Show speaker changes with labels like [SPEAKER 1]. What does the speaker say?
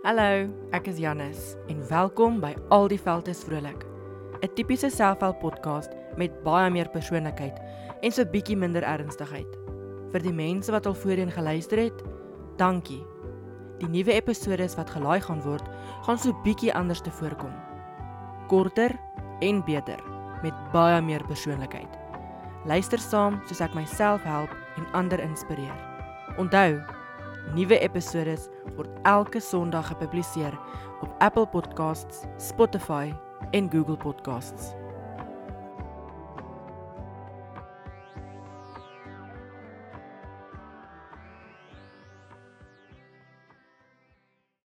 [SPEAKER 1] Hallo, ek is Janus en welkom by Al die velde is vrolik. 'n Tipiese selfhelp podcast met baie meer persoonlikheid en so bietjie minder ernstigheid. Vir die mense wat al voorheen geluister het, dankie. Die nuwe episode wat gelaai gaan word, gaan so bietjie anders te voorkom. Korter en beter met baie meer persoonlikheid. Luister saam soos ek myself help en ander inspireer. Onthou, nuwe episode word elke Sondag gepubliseer op Apple Podcasts, Spotify en Google Podcasts.